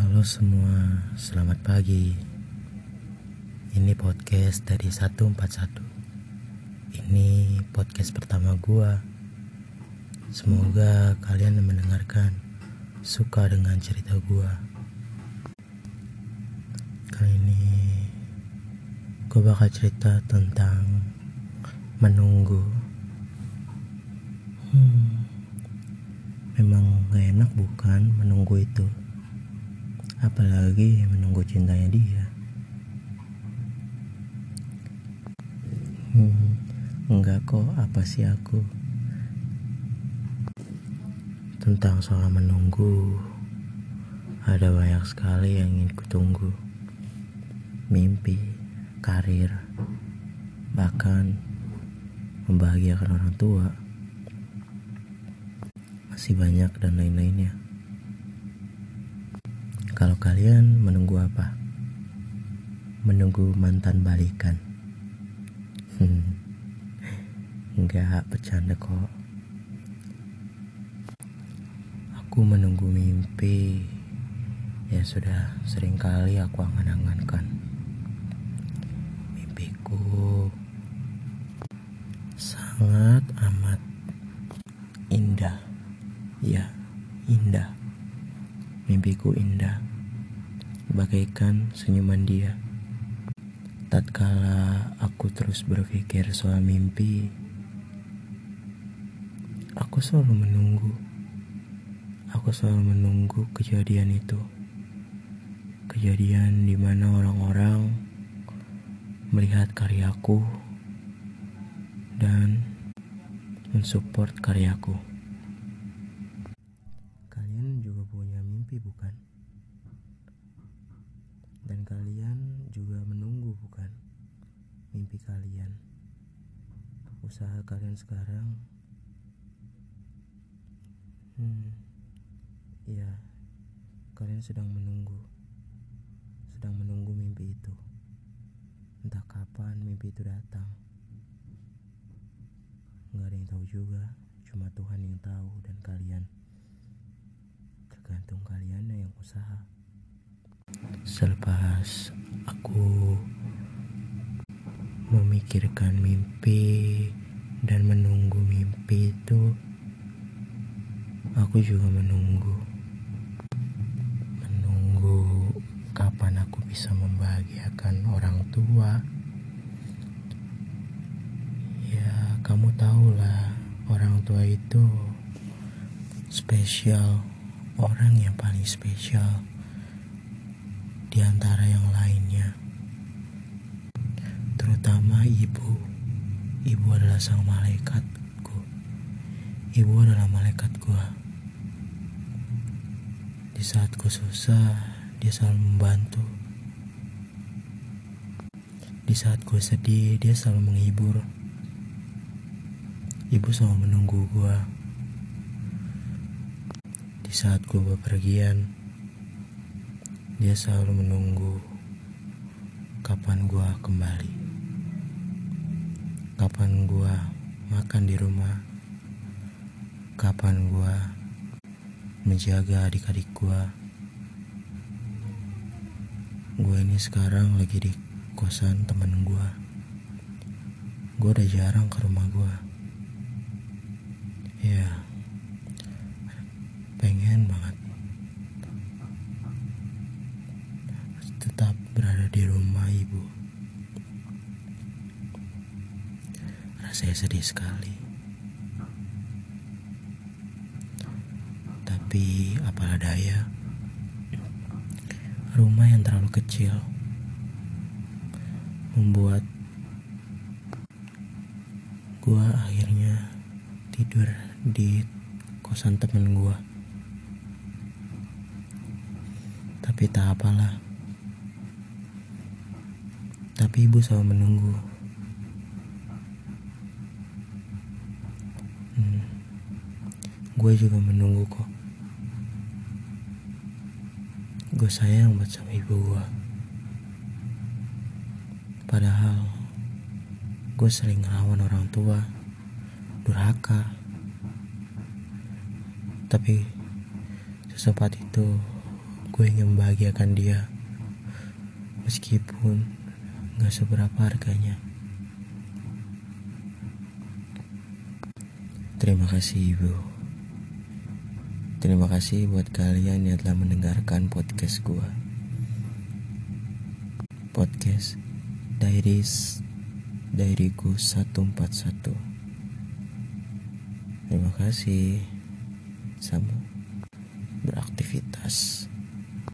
Halo semua, selamat pagi. Ini podcast dari 141. Ini podcast pertama gua. Semoga kalian mendengarkan suka dengan cerita gua. Kali ini gua bakal cerita tentang menunggu. Hmm, memang gak enak bukan menunggu itu apalagi menunggu cintanya dia. Hmm, enggak kok, apa sih aku? Tentang soal menunggu, ada banyak sekali yang ingin kutunggu. Mimpi, karir, bahkan membahagiakan orang tua. Masih banyak dan lain-lainnya. Kalau kalian menunggu apa? Menunggu mantan balikan? Hmm, enggak bercanda kok. Aku menunggu mimpi ya sudah sering kali aku angan-angankan. Mimpiku sangat amat indah. Ya, indah. Mimpiku indah bagaikan senyuman dia. Tatkala aku terus berpikir soal mimpi, aku selalu menunggu. Aku selalu menunggu kejadian itu. Kejadian di mana orang-orang melihat karyaku dan mensupport karyaku. Kalian. Usaha kalian sekarang. Hmm Ya Kalian sedang menunggu. Sedang menunggu mimpi itu. Entah kapan mimpi itu datang. Gak ada yang tahu juga. Cuma Tuhan yang tahu dan kalian. Tergantung kalian yang usaha. Selepas aku memikirkan mimpi dan menunggu mimpi itu, aku juga menunggu. Menunggu kapan aku bisa membahagiakan orang tua. Ya, kamu tahulah orang tua itu spesial, orang yang paling spesial di antara yang lainnya. Terutama ibu. Ibu adalah sang malaikatku. Ibu adalah malaikat gua. Di saat ku susah, dia selalu membantu. Di saat gue sedih, dia selalu menghibur. Ibu selalu menunggu gua. Di saat gue bepergian, dia selalu menunggu kapan gua kembali. Kapan gua makan di rumah. Kapan gua menjaga adik-adik gua. Gue ini sekarang lagi di kosan temen gua. Gue udah jarang ke rumah gua. Ya, pengen banget tetap berada di rumah ibu. Rasanya sedih sekali. Tapi apalah daya, rumah yang terlalu kecil membuat gua akhirnya tidur di kosan temen gua. Tapi tak apalah. Tapi ibu selalu menunggu. Hmm. Gue juga menunggu kok. Gue sayang buat sama ibu gue. Padahal gue sering ngelawan orang tua, durhaka. Tapi sesempat itu gue ingin membahagiakan dia meskipun gak seberapa harganya. Terima kasih ibu. Terima kasih buat kalian yang telah mendengarkan podcast gue. Podcast Diaries Diariku 141. Terima kasih. Sama beraktivitas.